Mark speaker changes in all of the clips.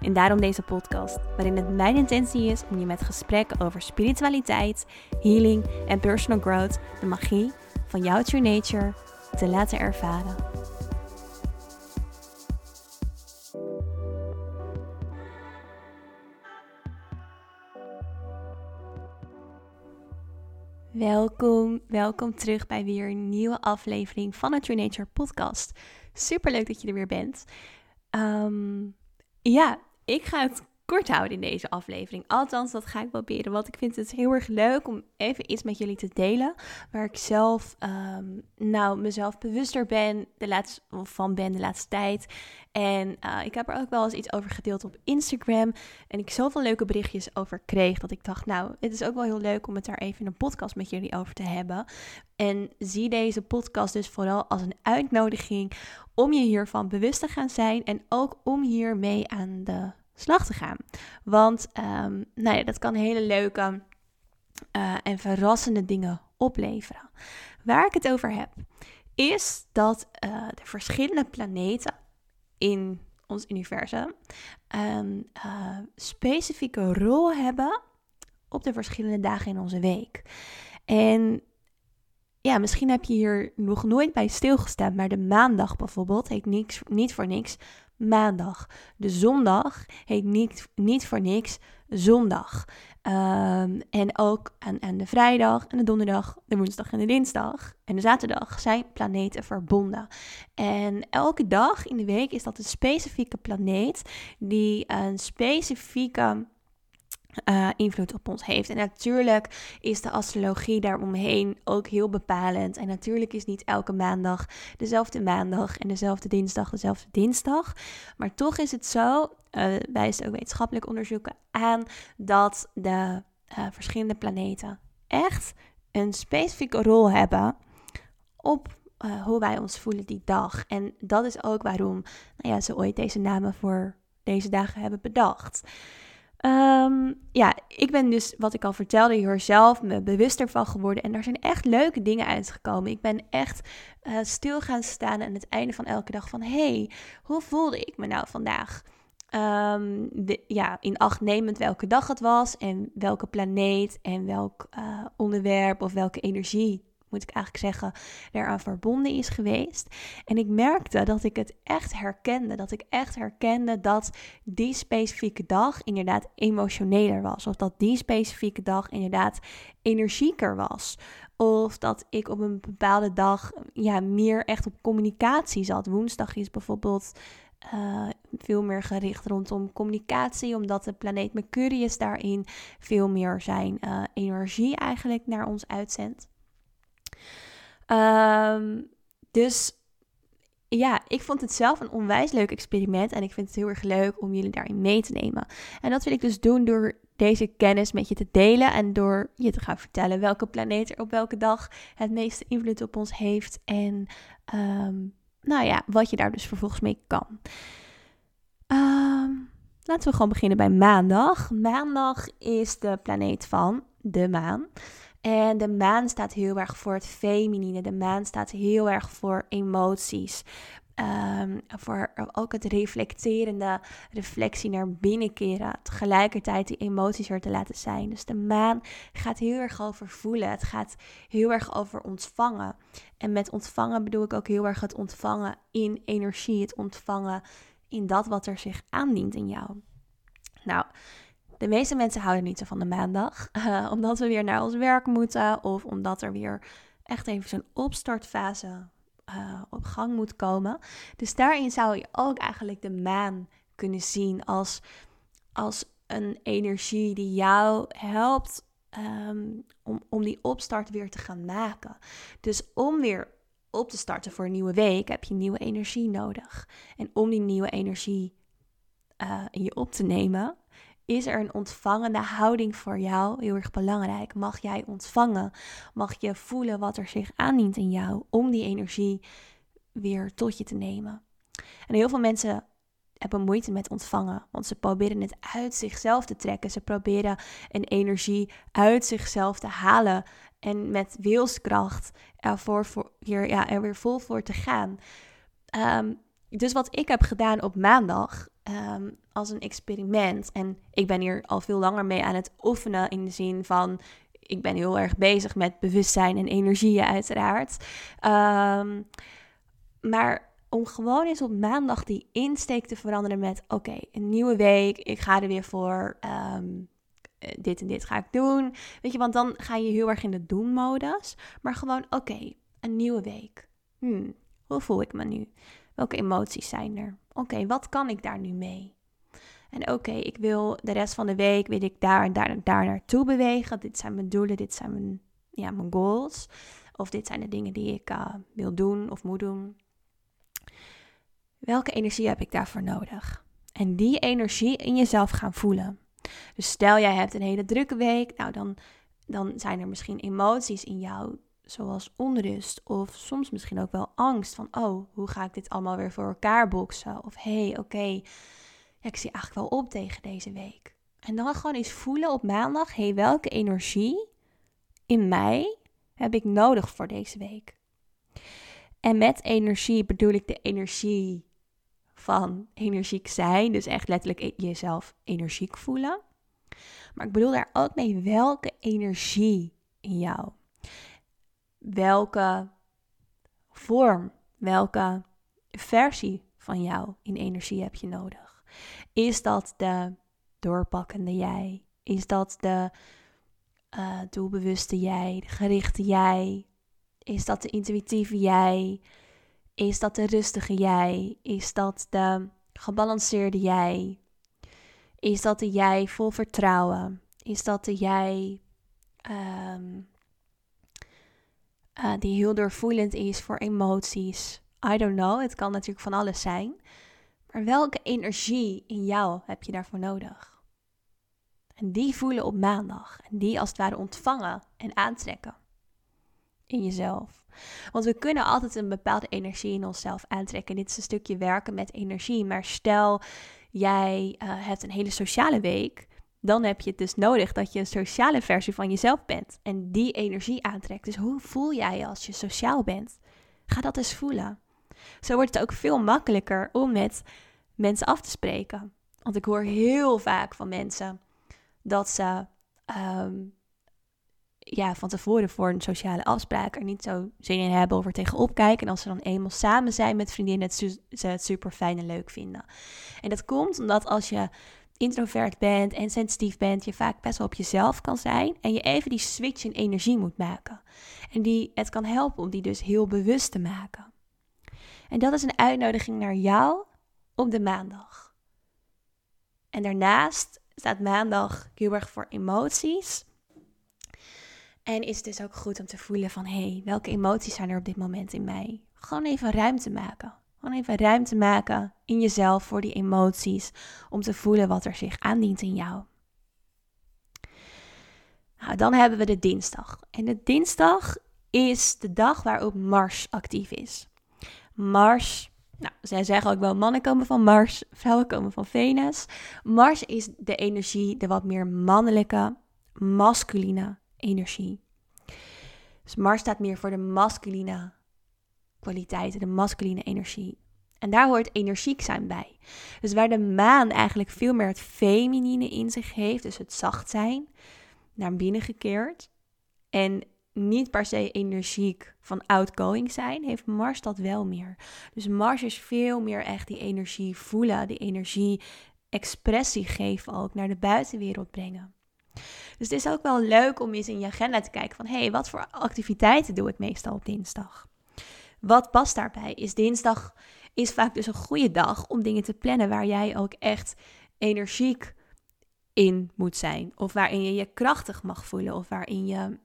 Speaker 1: En daarom deze podcast, waarin het mijn intentie is om je met gesprekken over spiritualiteit, healing en personal growth de magie van jouw true nature te laten ervaren. Welkom, welkom terug bij weer een nieuwe aflevering van de True Nature podcast. Super leuk dat je er weer bent. Ehm, ja, ik ga het kort houden in deze aflevering. Althans, dat ga ik proberen. Want ik vind het heel erg leuk om even iets met jullie te delen. Waar ik zelf, ehm, nou, mezelf bewuster ben, de laatste, van ben de laatste tijd. En uh, ik heb er ook wel eens iets over gedeeld op Instagram. En ik zoveel leuke berichtjes over kreeg. Dat ik dacht, nou, het is ook wel heel leuk om het daar even in een podcast met jullie over te hebben. En zie deze podcast dus vooral als een uitnodiging om je hiervan bewust te gaan zijn. En ook om hiermee aan de slag te gaan. Want um, nou ja, dat kan hele leuke uh, en verrassende dingen opleveren. Waar ik het over heb, is dat uh, de verschillende planeten in ons universum een uh, specifieke rol hebben op de verschillende dagen in onze week. En ja, misschien heb je hier nog nooit bij stilgestaan, maar de maandag bijvoorbeeld heet niks, niet voor niks maandag. De zondag heet niet, niet voor niks zondag. Um, en ook aan, aan de vrijdag en de donderdag, de woensdag en de dinsdag en de zaterdag zijn planeten verbonden. En elke dag in de week is dat een specifieke planeet die een specifieke uh, invloed op ons heeft. En natuurlijk is de astrologie daaromheen ook heel bepalend. En natuurlijk is niet elke maandag dezelfde maandag en dezelfde dinsdag dezelfde dinsdag. Maar toch is het zo, uh, wijst ook wetenschappelijk onderzoeken aan, dat de uh, verschillende planeten echt een specifieke rol hebben op hoe wij ons voelen die dag. En dat is ook waarom nou ja, ze ooit deze namen voor deze dagen hebben bedacht. Um, ja, ik ben dus, wat ik al vertelde, hier zelf me bewuster van geworden. En daar zijn echt leuke dingen uitgekomen. Ik ben echt uh, stil gaan staan aan het einde van elke dag van... hey, hoe voelde ik me nou vandaag? Um, de, ja, in acht nemend welke dag het was en welke planeet en welk uh, onderwerp of welke energie moet ik eigenlijk zeggen, eraan verbonden is geweest. En ik merkte dat ik het echt herkende. Dat ik echt herkende dat die specifieke dag inderdaad emotioneler was. Of dat die specifieke dag inderdaad energieker was. Of dat ik op een bepaalde dag ja, meer echt op communicatie zat. Woensdag is bijvoorbeeld uh, veel meer gericht rondom communicatie, omdat de planeet Mercurius daarin veel meer zijn uh, energie eigenlijk naar ons uitzendt. Um, dus ja, ik vond het zelf een onwijs leuk experiment en ik vind het heel erg leuk om jullie daarin mee te nemen. En dat wil ik dus doen door deze kennis met je te delen en door je te gaan vertellen welke planeet er op welke dag het meeste invloed op ons heeft en um, nou ja, wat je daar dus vervolgens mee kan. Um, laten we gewoon beginnen bij maandag. Maandag is de planeet van de maan. En de maan staat heel erg voor het feminine. De maan staat heel erg voor emoties. Um, voor ook het reflecterende, reflectie naar binnen keren. Tegelijkertijd die emoties er te laten zijn. Dus de maan gaat heel erg over voelen. Het gaat heel erg over ontvangen. En met ontvangen bedoel ik ook heel erg het ontvangen in energie. Het ontvangen in dat wat er zich aandient in jou. Nou, de meeste mensen houden niet zo van de maandag, uh, omdat we weer naar ons werk moeten of omdat er weer echt even zo'n opstartfase uh, op gang moet komen. Dus daarin zou je ook eigenlijk de maan kunnen zien als, als een energie die jou helpt um, om, om die opstart weer te gaan maken. Dus om weer op te starten voor een nieuwe week heb je nieuwe energie nodig. En om die nieuwe energie uh, in je op te nemen, is er een ontvangende houding voor jou heel erg belangrijk. Mag jij ontvangen? Mag je voelen wat er zich aandient in jou om die energie weer tot je te nemen? En heel veel mensen hebben moeite met ontvangen, want ze proberen het uit zichzelf te trekken. Ze proberen een energie uit zichzelf te halen en met wilskracht ervoor voor, ja, er weer vol voor te gaan. Ehm, dus wat ik heb gedaan op maandag ehm, als een experiment, en ik ben hier al veel langer mee aan het oefenen in de zin van, ik ben heel erg bezig met bewustzijn en energieën uiteraard. Um, maar om gewoon eens op maandag die insteek te veranderen met: oké, een nieuwe week, ik ga er weer voor. Ehm, eh, dit en dit ga ik doen. Weet je, want dan ga je heel erg in de doen-modus. Maar gewoon: oké, een nieuwe week. Hmm, hoe voel ik me nu? Welke emoties zijn er? Oké, wat kan ik daar nu mee? En oké, ik wil de rest van de week, wil ik daar en daar en daar naartoe bewegen. Dit zijn mijn doelen, dit zijn mijn, ja, mijn goals. Of dit zijn de dingen die ik uh, wil doen of moet doen. Welke energie heb ik daarvoor nodig? En die energie in jezelf gaan voelen. Dus stel jij hebt een hele drukke week, nou dan, dan zijn er misschien emoties in jou, zoals onrust of soms misschien ook wel angst van, oh, hoe ga ik dit allemaal weer voor elkaar boksen? Of hey, oké, ik zie eigenlijk wel op tegen deze week. En dan gewoon eens voelen op maandag, hey, welke energie in mij heb ik nodig voor deze week? En met energie bedoel ik de energie van energiek zijn. Dus echt letterlijk e- jezelf energiek voelen. Maar ik bedoel daar ook mee welke energie in jou. Welke vorm, welke versie van jou in energie heb je nodig? Is dat de doorpakkende jij? Is dat de uh, doelbewuste jij, de gerichte jij? Is dat de intuïtieve jij? Is dat de rustige jij? Is dat de gebalanceerde jij? Is dat de jij vol vertrouwen? Is dat de jij um, uh, die heel doorvoelend is voor emoties? I don't know, het kan natuurlijk van alles zijn. Maar welke energie in jou heb je daarvoor nodig? En die voelen op maandag. En die als het ware ontvangen en aantrekken in jezelf. Want we kunnen altijd een bepaalde energie in onszelf aantrekken. Dit is een stukje werken met energie. Maar stel, jij uh, hebt een hele sociale week. Dan heb je het dus nodig dat je een sociale versie van jezelf bent. En die energie aantrekt. Dus hoe voel jij je als je sociaal bent? Ga dat eens voelen. Zo wordt het ook veel makkelijker om met mensen af te spreken. Want ik hoor heel vaak van mensen dat ze um, ja, van tevoren voor een sociale afspraak er niet zo zin in hebben of er tegenop kijken. En als ze dan eenmaal samen zijn met vriendinnen, het ze het super fijn en leuk vinden. En dat komt omdat als je introvert bent en sensitief bent, je vaak best wel op jezelf kan zijn. En je even die switch in energie moet maken. En die, het kan helpen om die dus heel bewust te maken. En dat is een uitnodiging naar jou op de maandag. En daarnaast staat maandag heel erg voor emoties. En is het dus ook goed om te voelen van, hé, hey, welke emoties zijn er op dit moment in mij? Gewoon even ruimte maken. Gewoon even ruimte maken in jezelf voor die emoties. Om te voelen wat er zich aandient in jou. Nou, dan hebben we de dinsdag. En de dinsdag is de dag waarop Mars actief is. Mars, nou, zij zeggen ook wel mannen komen van Mars, vrouwen komen van Venus. Mars is de energie, de wat meer mannelijke, masculine energie. Dus Mars staat meer voor de masculine kwaliteiten, de masculine energie. En daar hoort energiek zijn bij. Dus waar de maan eigenlijk veel meer het feminine in zich heeft, dus het zacht zijn, naar binnen gekeerd. En niet per se energiek van outgoing zijn, heeft Mars dat wel meer. Dus Mars is veel meer echt die energie voelen, die energie expressie geven ook naar de buitenwereld brengen. Dus het is ook wel leuk om eens in je agenda te kijken van... hé, hey, wat voor activiteiten doe ik meestal op dinsdag? Wat past daarbij? Is dinsdag is vaak dus een goede dag om dingen te plannen... waar jij ook echt energiek in moet zijn. Of waarin je je krachtig mag voelen. Of waarin je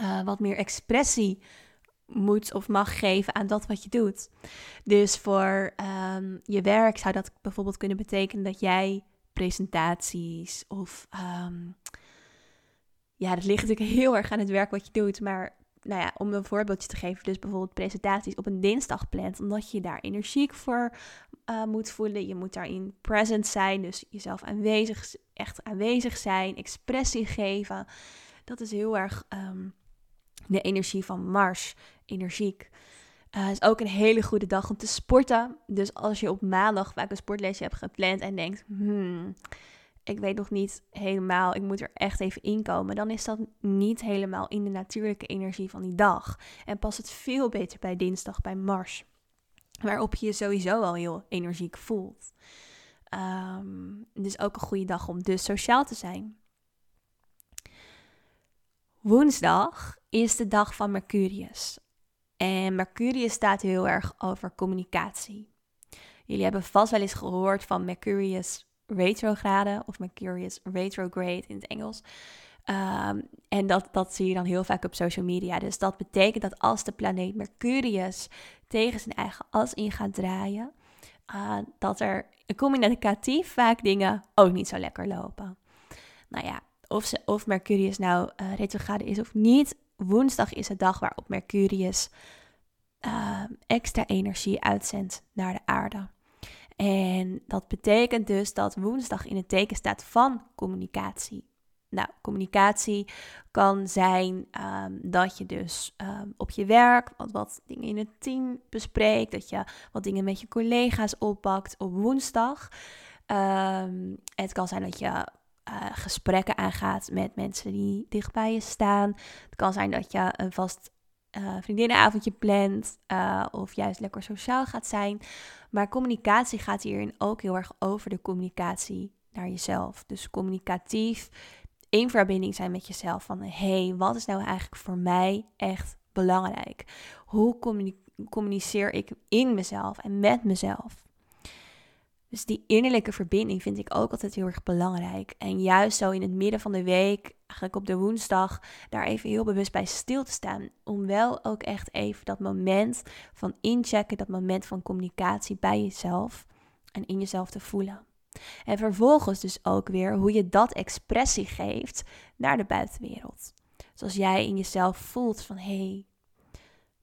Speaker 1: uh, wat meer expressie moet of mag geven aan dat wat je doet. Dus voor um, je werk zou dat bijvoorbeeld kunnen betekenen dat jij presentaties of ehm, ja, dat ligt natuurlijk heel erg aan het werk wat je doet, maar nou ja, om een voorbeeldje te geven, dus bijvoorbeeld presentaties op een dinsdag plant, omdat je daar energiek voor uh, moet voelen. Je moet daarin present zijn, dus jezelf aanwezig, echt aanwezig zijn, expressie geven. Dat is heel erg ehm, de energie van Mars, energiek. Het uh, is ook een hele goede dag om te sporten. Dus als je op maandag vaak een sportlesje hebt gepland en denkt, hmm, ik weet nog niet helemaal, ik moet er echt even inkomen, dan is dat niet helemaal in de natuurlijke energie van die dag. En past het veel beter bij dinsdag, bij Mars, waarop je je sowieso al heel energiek voelt. Um, dus ook een goede dag om dus sociaal te zijn. Woensdag is de dag van Mercurius. En Mercurius staat heel erg over communicatie. Jullie hebben vast wel eens gehoord van Mercurius retrograde of Mercurius retrograde in het Engels. Ehm, en dat, dat zie je dan heel vaak op social media. Dus dat betekent dat als de planeet Mercurius tegen zijn eigen as in gaat draaien, uh, dat er communicatief vaak dingen ook niet zo lekker lopen. Nou ja, of, ze, of Mercurius nou uh, retrograde is of niet, woensdag is de dag waarop Mercurius uh, extra energie uitzendt naar de aarde. En dat betekent dus dat woensdag in het teken staat van communicatie. Nou, communicatie kan zijn um, dat je dus um, op je werk wat, wat dingen in het team bespreekt, dat je wat dingen met je collega's oppakt op woensdag. Um, het kan zijn dat je uh, gesprekken aangaat met mensen die dicht bij je staan. Het kan zijn dat je een vast uh, vriendinnenavondje plant uh, of juist lekker sociaal gaat zijn. Maar communicatie gaat hierin ook heel erg over de communicatie naar jezelf. Dus communicatief in verbinding zijn met jezelf. Van hey, wat is nou eigenlijk voor mij echt belangrijk? Hoe communiceer ik in mezelf en met mezelf? Dus die innerlijke verbinding vind ik ook altijd heel erg belangrijk. En juist zo in het midden van de week, eigenlijk op de woensdag, daar even heel bewust bij stil te staan. Om wel ook echt even dat moment van inchecken, dat moment van communicatie bij jezelf en in jezelf te voelen. En vervolgens dus ook weer hoe je dat expressie geeft naar de buitenwereld. Zoals jij in jezelf voelt van hé, hey,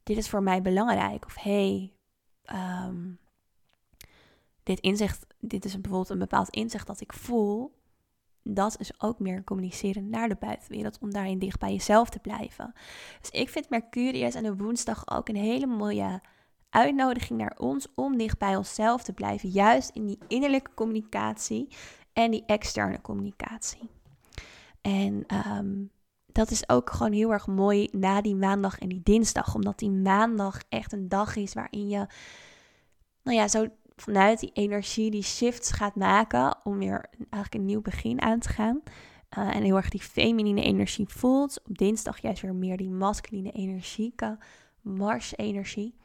Speaker 1: dit is voor mij belangrijk. Of hé, hey, um, dit inzicht, dit is bijvoorbeeld een bepaald inzicht dat ik voel, dat is ook meer communiceren naar de buitenwereld om daarin dicht bij jezelf te blijven. Dus ik vind Mercurius en de woensdag ook een hele mooie uitnodiging naar ons om dicht bij onszelf te blijven, juist in die innerlijke communicatie en die externe communicatie. En ehm, dat is ook gewoon heel erg mooi na die maandag en die dinsdag, omdat die maandag echt een dag is waarin je, nou ja, zo vanuit die energie die shifts gaat maken om weer eigenlijk een nieuw begin aan te gaan. Uh, en heel erg die feminine energie voelt. Op dinsdag juist weer meer die masculine energieke Mars-energie.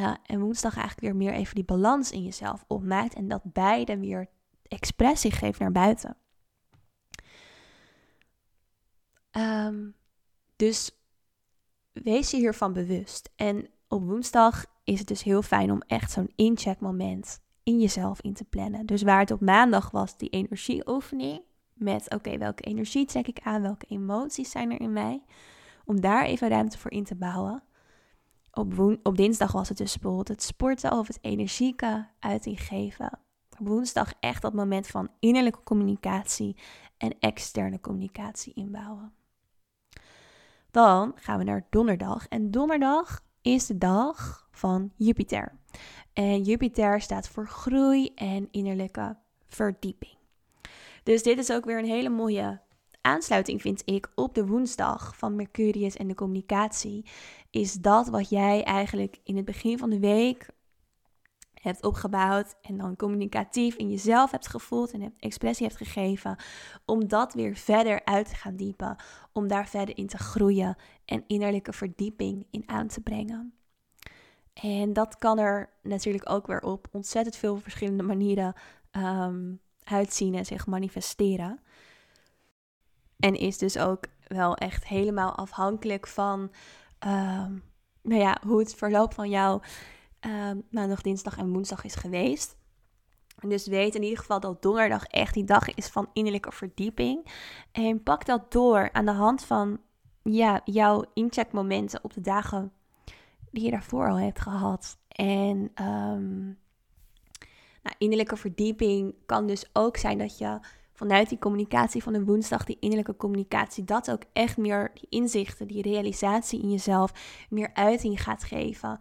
Speaker 1: Uh, en woensdag eigenlijk weer meer even die balans in jezelf opmaakt. En dat beide weer expressie geeft naar buiten. Um, dus wees je hiervan bewust. En op woensdag is het dus heel fijn om echt zo'n incheckmoment in jezelf in te plannen. Dus waar het op maandag was, die energieoefening. Met oké, welke energie trek ik aan? Welke emoties zijn er in mij? Om daar even ruimte voor in te bouwen. Op, op dinsdag was het dus bijvoorbeeld het sporten of het energieke uiting geven. Op woensdag echt dat moment van innerlijke communicatie en externe communicatie inbouwen. Dan gaan we naar donderdag. En donderdag is de dag van Jupiter. En Jupiter staat voor groei en innerlijke verdieping. Dus dit is ook weer een hele mooie aansluiting, vind ik, op de woensdag van Mercurius en de communicatie. Is dat wat jij eigenlijk in het begin van de week hebt opgebouwd en dan communicatief in jezelf hebt gevoeld en expressie hebt gegeven, om dat weer verder uit te gaan diepen, om daar verder in te groeien en innerlijke verdieping in aan te brengen. En dat kan er natuurlijk ook weer op ontzettend veel verschillende manieren um, uitzien en zich manifesteren. En is dus ook wel echt helemaal afhankelijk van um, nou ja, hoe het verloop van jou um, maandag, dinsdag en woensdag is geweest. Dus weet in ieder geval dat donderdag echt die dag is van innerlijke verdieping. En pak dat door aan de hand van ja, jouw incheckmomenten op de dagen die je daarvoor al hebt gehad. En um, nou, innerlijke verdieping kan dus ook zijn dat je vanuit die communicatie van de woensdag, die innerlijke communicatie, dat ook echt meer die inzichten, die realisatie in jezelf meer uiting gaat geven.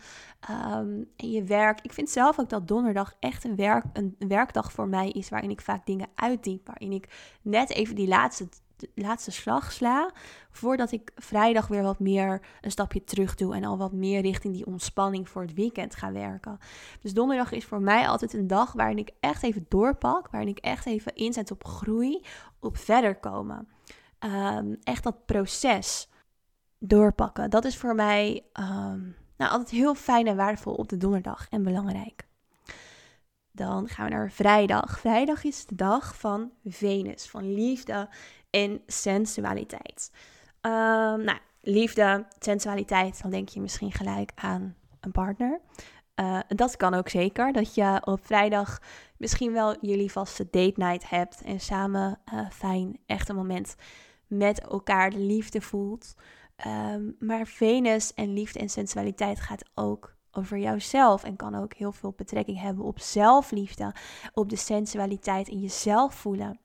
Speaker 1: Um, en je werk, ik vind zelf ook dat donderdag echt een, werk, een werkdag voor mij is waarin ik vaak dingen uitdiep, waarin ik net even die laatste laatste slag sla. Voordat ik vrijdag weer wat meer een stapje terug doe. En al wat meer richting die ontspanning voor het weekend ga werken. Dus donderdag is voor mij altijd een dag waarin ik echt even doorpak. Waarin ik echt even inzet op groei. Op verder komen. Ehm, echt dat proces doorpakken. Dat is voor mij um, nou, altijd heel fijn en waardevol op de donderdag. En belangrijk. Dan gaan we naar vrijdag. Vrijdag is de dag van Venus, van liefde en sensualiteit. Um, nou, liefde, sensualiteit, dan denk je misschien gelijk aan een partner. Uh, dat kan ook zeker, dat je op vrijdag misschien wel jullie vaste date night hebt en samen uh, fijn, echt een moment met elkaar de liefde voelt. Um, maar Venus en liefde en sensualiteit gaat ook over jouzelf en kan ook heel veel betrekking hebben op zelfliefde, op de sensualiteit in jezelf voelen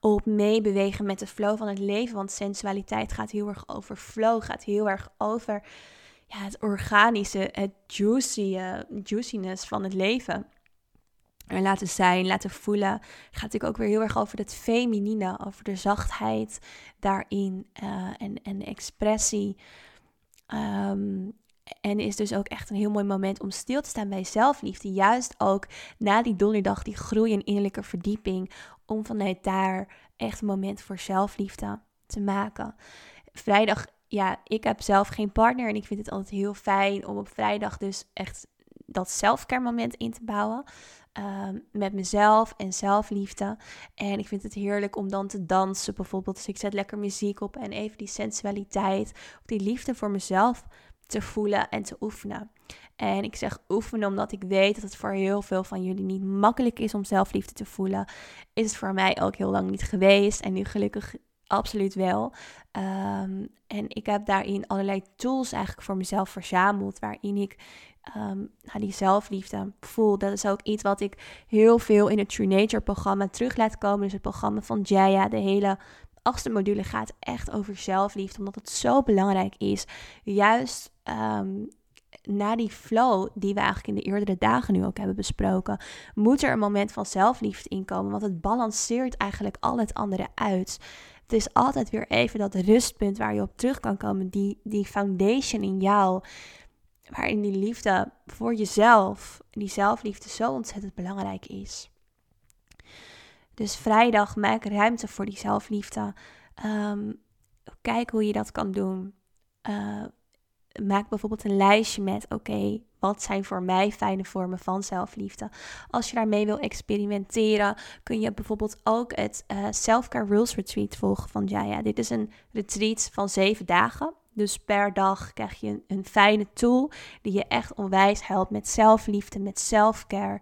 Speaker 1: op meebewegen met de flow van het leven. Want sensualiteit gaat heel erg over flow, gaat heel erg over ja, het organische, het juicy, uh, juiciness van het leven. En laten zijn, laten voelen. Gaat natuurlijk ook weer heel erg over het feminine, over de zachtheid daarin uh, en, en expressie. Um, en is dus ook echt een heel mooi moment om stil te staan bij zelfliefde. Juist ook na die donderdag, die groei en innerlijke verdieping. Om vanuit daar echt een moment voor zelfliefde te maken. Vrijdag, ja, ik heb zelf geen partner. En ik vind het altijd heel fijn om op vrijdag dus echt dat zelfcare moment in te bouwen. Um, met mezelf en zelfliefde. En ik vind het heerlijk om dan te dansen bijvoorbeeld. Dus ik zet lekker muziek op en even die sensualiteit, die liefde voor mezelf te voelen en te oefenen. En ik zeg oefenen omdat ik weet dat het voor heel veel van jullie niet makkelijk is om zelfliefde te voelen. Is het voor mij ook heel lang niet geweest en nu gelukkig absoluut wel. Um, en ik heb daarin allerlei tools eigenlijk voor mezelf verzameld, waarin ik um, die zelfliefde voel. Dat is ook iets wat ik heel veel in het True Nature programma terug laat komen. Dus het programma van Jaya, de hele achtste module gaat echt over zelfliefde, omdat het zo belangrijk is. Juist um, na die flow die we eigenlijk in de eerdere dagen nu ook hebben besproken, moet er een moment van zelfliefde inkomen, want het balanceert eigenlijk al het andere uit. Het is altijd weer even dat rustpunt waar je op terug kan komen, die, die foundation in jou, waarin die liefde voor jezelf, die zelfliefde zo ontzettend belangrijk is. Dus vrijdag maak ruimte voor die zelfliefde. Um, kijk hoe je dat kan doen. Uh, maak bijvoorbeeld een lijstje met: oké, wat zijn voor mij fijne vormen van zelfliefde? Als je daarmee wil experimenteren, kun je bijvoorbeeld ook het uh, Self-Care Rules Retreat volgen van Jaya. Dit is een retreat van zeven dagen. Dus per dag krijg je een, een fijne tool die je echt onwijs helpt met zelfliefde, met self-care.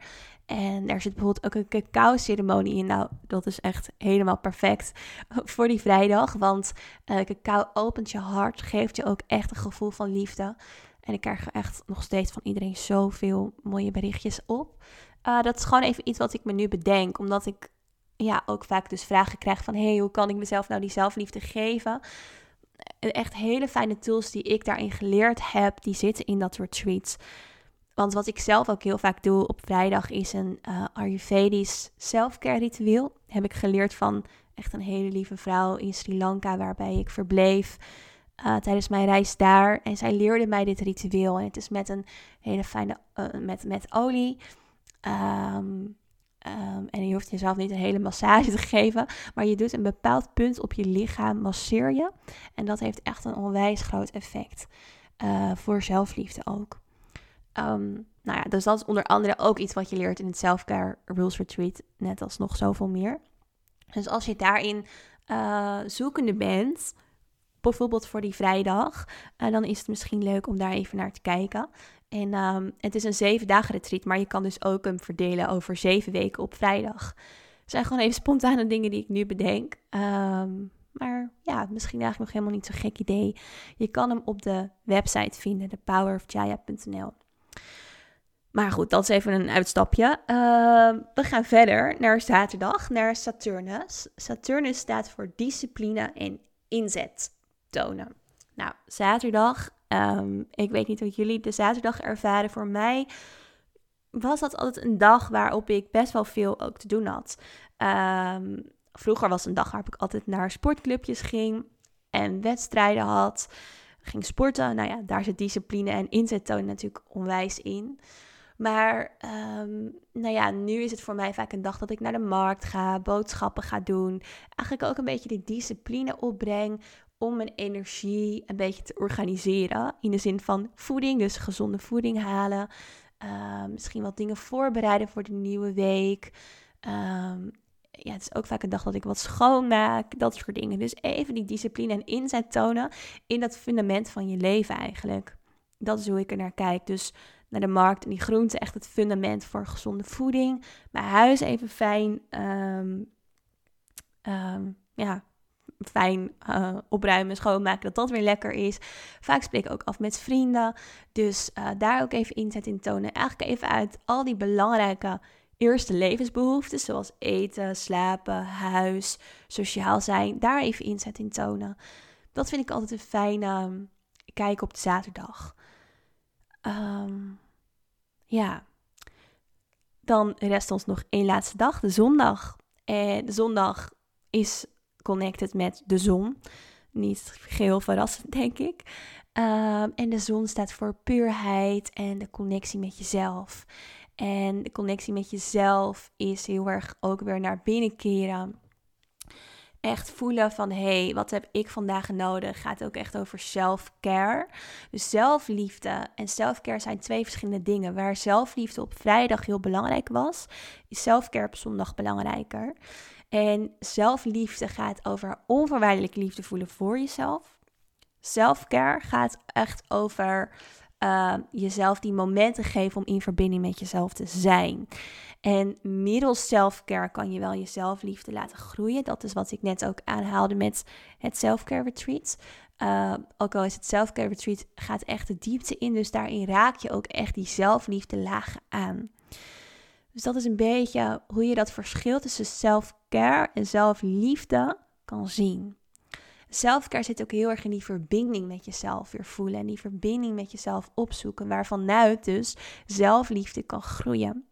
Speaker 1: En er zit bijvoorbeeld ook een cacao-ceremonie in. Nou, dat is echt helemaal perfect voor die vrijdag. Want uh, cacao opent je hart, geeft je ook echt een gevoel van liefde. En ik krijg echt nog steeds van iedereen zoveel mooie berichtjes op. Uh, dat is gewoon even iets wat ik me nu bedenk. Omdat ik ja, ook vaak dus vragen krijg van... hey, hoe kan ik mezelf nou die zelfliefde geven? Echt hele fijne tools die ik daarin geleerd heb, die zitten in dat retreat. Want wat ik zelf ook heel vaak doe op vrijdag is een uh, Ayurvedisch selfcare ritueel. Heb ik geleerd van echt een hele lieve vrouw in Sri Lanka waarbij ik verbleef uh, tijdens mijn reis daar. En zij leerde mij dit ritueel. En het is met een hele fijne, uh, met, met olie. Um, Um, en je hoeft jezelf niet een hele massage te geven, maar je doet een bepaald punt op je lichaam, masseer je. En dat heeft echt een onwijs groot effect voor zelfliefde ook. Um, nou ja, dus dat is onder andere ook iets wat je leert in het Self-Care Rules Retreat, net als nog zoveel meer. Dus als je daarin uh, zoekende bent, bijvoorbeeld voor die vrijdag, uh, dan is het misschien leuk om daar even naar te kijken. En um, het is een zeven dagen retreat, maar je kan dus ook hem verdelen over zeven weken op vrijdag. Het zijn gewoon even spontane dingen die ik nu bedenk. Um, maar ja, misschien eigenlijk nog helemaal niet zo'n gek idee. Je kan hem op de website vinden, thepowerofjaya.nl. Maar goed, dat is even een uitstapje. Uh, we gaan verder naar zaterdag, naar Saturnus. Saturnus staat voor discipline en inzet tonen. Nou, zaterdag, um, ik weet niet hoe jullie de zaterdag ervaren. Voor mij was dat altijd een dag waarop ik best wel veel ook te doen had. Um, vroeger was een dag waarop ik altijd naar sportclubjes ging en wedstrijden had. Ging sporten. Nou ja, daar zit discipline en inzet tonen natuurlijk onwijs in. Maar um, nou ja, nu is het voor mij vaak een dag dat ik naar de markt ga, boodschappen ga doen. Eigenlijk ook een beetje die discipline opbreng om mijn energie een beetje te organiseren. In de zin van voeding, dus gezonde voeding halen. Uh, misschien wat dingen voorbereiden voor de nieuwe week. Um, ja, het is ook vaak een dag dat ik wat schoonmaak, dat soort dingen. Dus even die discipline en inzet tonen in dat fundament van je leven eigenlijk. Dat is hoe ik er naar kijk. Dus naar de markt en die groente, echt het fundament voor gezonde voeding. Mijn huis even fijn, um, um, ja, fijn uh, opruimen, schoonmaken, dat dat weer lekker is. Vaak spreek ik ook af met vrienden. Dus uh, daar ook even inzet in tonen. Eigenlijk even uit al die belangrijke eerste levensbehoeften, zoals eten, slapen, huis, sociaal zijn, daar even inzet in tonen. Dat vind ik altijd een fijne um, kijk op de zaterdag. Um, ja, dan rest ons nog één laatste dag, de zondag. En de zondag is connected met de zon. Niet geheel verrassend, denk ik. Um, en de zon staat voor puurheid en de connectie met jezelf. En de connectie met jezelf is heel erg ook weer naar binnen keren. Echt voelen van hé, hey, wat heb ik vandaag nodig? Gaat ook echt over self-care. Dus zelfliefde en self-care zijn twee verschillende dingen. Waar zelfliefde op vrijdag heel belangrijk was, is self-care op zondag belangrijker. En zelfliefde gaat over onvoorwaardelijke liefde voelen voor jezelf. Self-care gaat echt over uh, jezelf die momenten geven om in verbinding met jezelf te zijn. En middels self-care kan je wel je zelfliefde laten groeien. Dat is wat ik net ook aanhaalde met het self-care retreat. Uh, ook al is het self-care retreat, gaat echt de diepte in. Dus daarin raak je ook echt die zelfliefde lagen aan. Dus dat is een beetje hoe je dat verschil tussen self-care en zelfliefde kan zien. Zelfcare zit ook heel erg in die verbinding met jezelf weer voelen. En die verbinding met jezelf opzoeken. Waarvanuit dus zelfliefde kan groeien.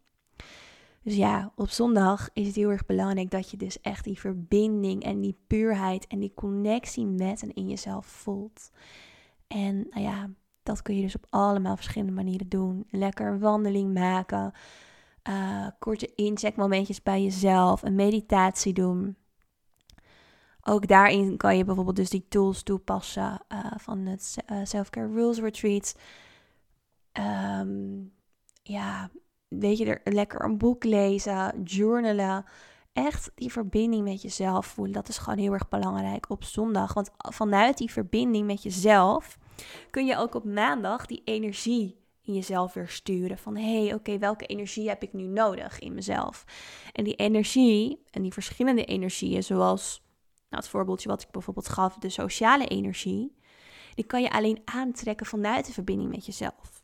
Speaker 1: Dus ja, op zondag is het heel erg belangrijk dat je dus echt die verbinding en die puurheid en die connectie met en in jezelf voelt. En nou ja, dat kun je dus op allemaal verschillende manieren doen. Lekker wandeling maken, uh, korte incheckmomentjes bij jezelf, een meditatie doen. Ook daarin kan je bijvoorbeeld dus die tools toepassen uh, van het uh, Self-Care Rules Retreat. Um, ja, weet je, er lekker een boek lezen, journalen. Echt die verbinding met jezelf voelen. Dat is gewoon heel erg belangrijk op zondag. Want vanuit die verbinding met jezelf kun je ook op maandag die energie in jezelf weer sturen. Van hé, hey, oké, welke energie heb ik nu nodig in mezelf? En die energie en die verschillende energieën, zoals nou, het voorbeeldje wat ik bijvoorbeeld gaf, de sociale energie, die kan je alleen aantrekken vanuit de verbinding met jezelf.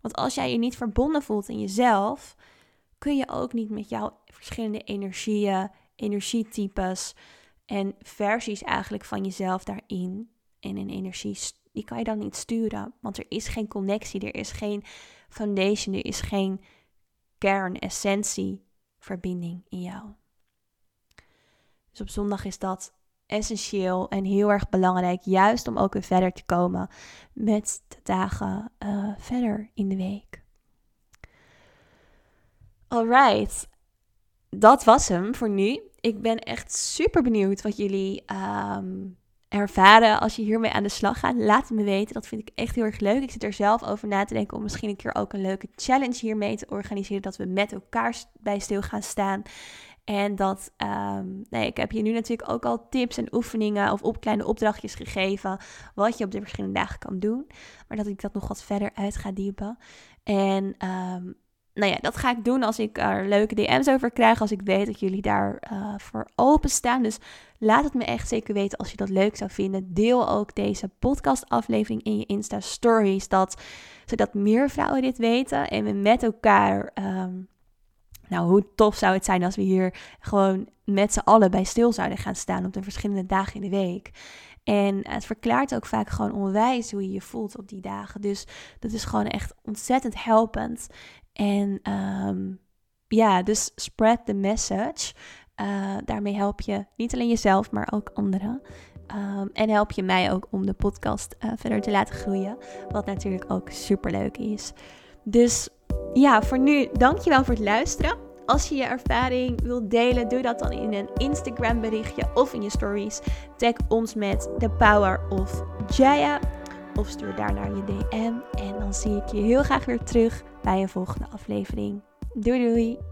Speaker 1: Want als jij je niet verbonden voelt in jezelf, kun je ook niet met jouw verschillende energieën, energietypes en versies eigenlijk van jezelf daarin en in energie, die kan je dan niet sturen. Want er is geen connectie, er is geen foundation, er is geen kern, essentie, verbinding in jou. Dus op zondag is dat essentieel en heel erg belangrijk, juist om ook weer verder te komen met de dagen uh, verder in de week. Alright, dat was hem voor nu. Ik ben echt super benieuwd wat jullie um, ervaren als je hiermee aan de slag gaat. Laat het me weten. Dat vind ik echt heel erg leuk. Ik zit er zelf over na te denken om misschien een keer ook een leuke challenge hiermee te organiseren. Dat we met elkaar bij stil gaan staan. En dat, um, nee, ik heb je nu natuurlijk ook al tips en oefeningen of op kleine opdrachtjes gegeven. Wat je op de verschillende dagen kan doen. Maar dat ik dat nog wat verder uit ga diepen. En um, nou ja, dat ga ik doen als ik er leuke DM's over krijg. Als ik weet dat jullie daar uh, voor openstaan. Dus laat het me echt zeker weten als je dat leuk zou vinden. Deel ook deze podcastaflevering in je Insta Stories. Dat, zodat meer vrouwen dit weten. En we met elkaar. Um, nou, hoe tof zou het zijn als we hier gewoon met z'n allen bij stil zouden gaan staan op de verschillende dagen in de week. En het verklaart ook vaak gewoon onwijs hoe je je voelt op die dagen. Dus dat is gewoon echt ontzettend helpend. En um, ja, dus spread the message. Uh, daarmee help je niet alleen jezelf, maar ook anderen. Um, en help je mij ook om de podcast uh, verder te laten groeien. Wat natuurlijk ook super leuk is. Dus ja, voor nu, dankjewel voor het luisteren. Als je je ervaring wilt delen, doe dat dan in een Instagram berichtje of in je stories. Tag ons met The Power of Jaya. Of stuur daar naar je DM. En dan zie ik je heel graag weer terug bij een volgende aflevering. Doei doei!